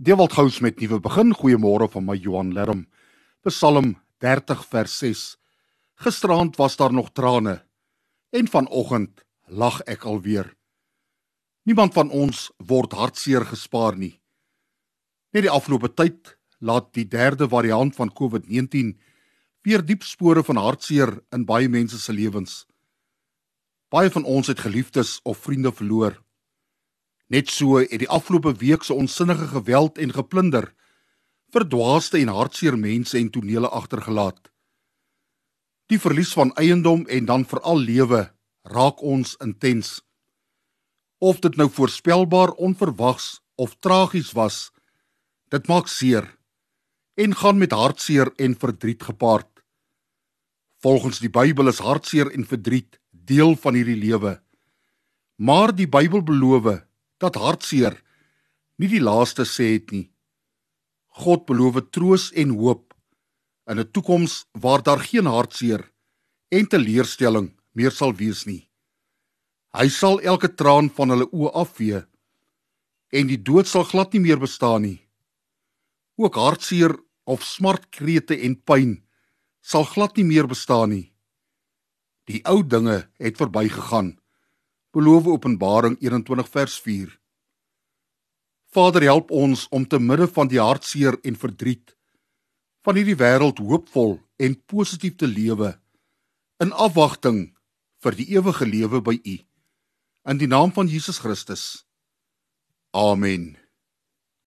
Dewald Gous met nuwe begin. Goeiemôre van my Johan Lerm. Psalm 30 vers 6. Gisteraand was daar nog trane en vanoggend lag ek alweer. Niemand van ons word hartseer gespaar nie. Net die afgelope tyd laat die derde variant van COVID-19 weer diep spore van hartseer in baie mense se lewens. Baie van ons het geliefdes of vriende verloor. Net so het die afgelope week se onsinnige geweld en geplunder verdwaaste en hartseer mense en tonele agtergelaat. Die verlies van eiendom en dan veral lewe raak ons intens. Of dit nou voorspelbaar, onverwags of tragies was, dit maak seer en gaan met hartseer en verdriet gepaard. Volgens die Bybel is hartseer en verdriet deel van hierdie lewe. Maar die Bybel beloof dat hartseer nie die laaste sê het nie. God beloof troos en hoop in 'n toekoms waar daar geen hartseer en teleurstelling meer sal wees nie. Hy sal elke traan van hulle oë afvee en die dood sal glad nie meer bestaan nie. Ook hartseer of smartkrete en pyn sal glad nie meer bestaan nie. Die ou dinge het verbygegaan beloof Openbaring 21 vers 4. Vader help ons om te midde van die hartseer en verdriet van hierdie wêreld hoopvol en positief te lewe in afwagting vir die ewige lewe by U. In die naam van Jesus Christus. Amen.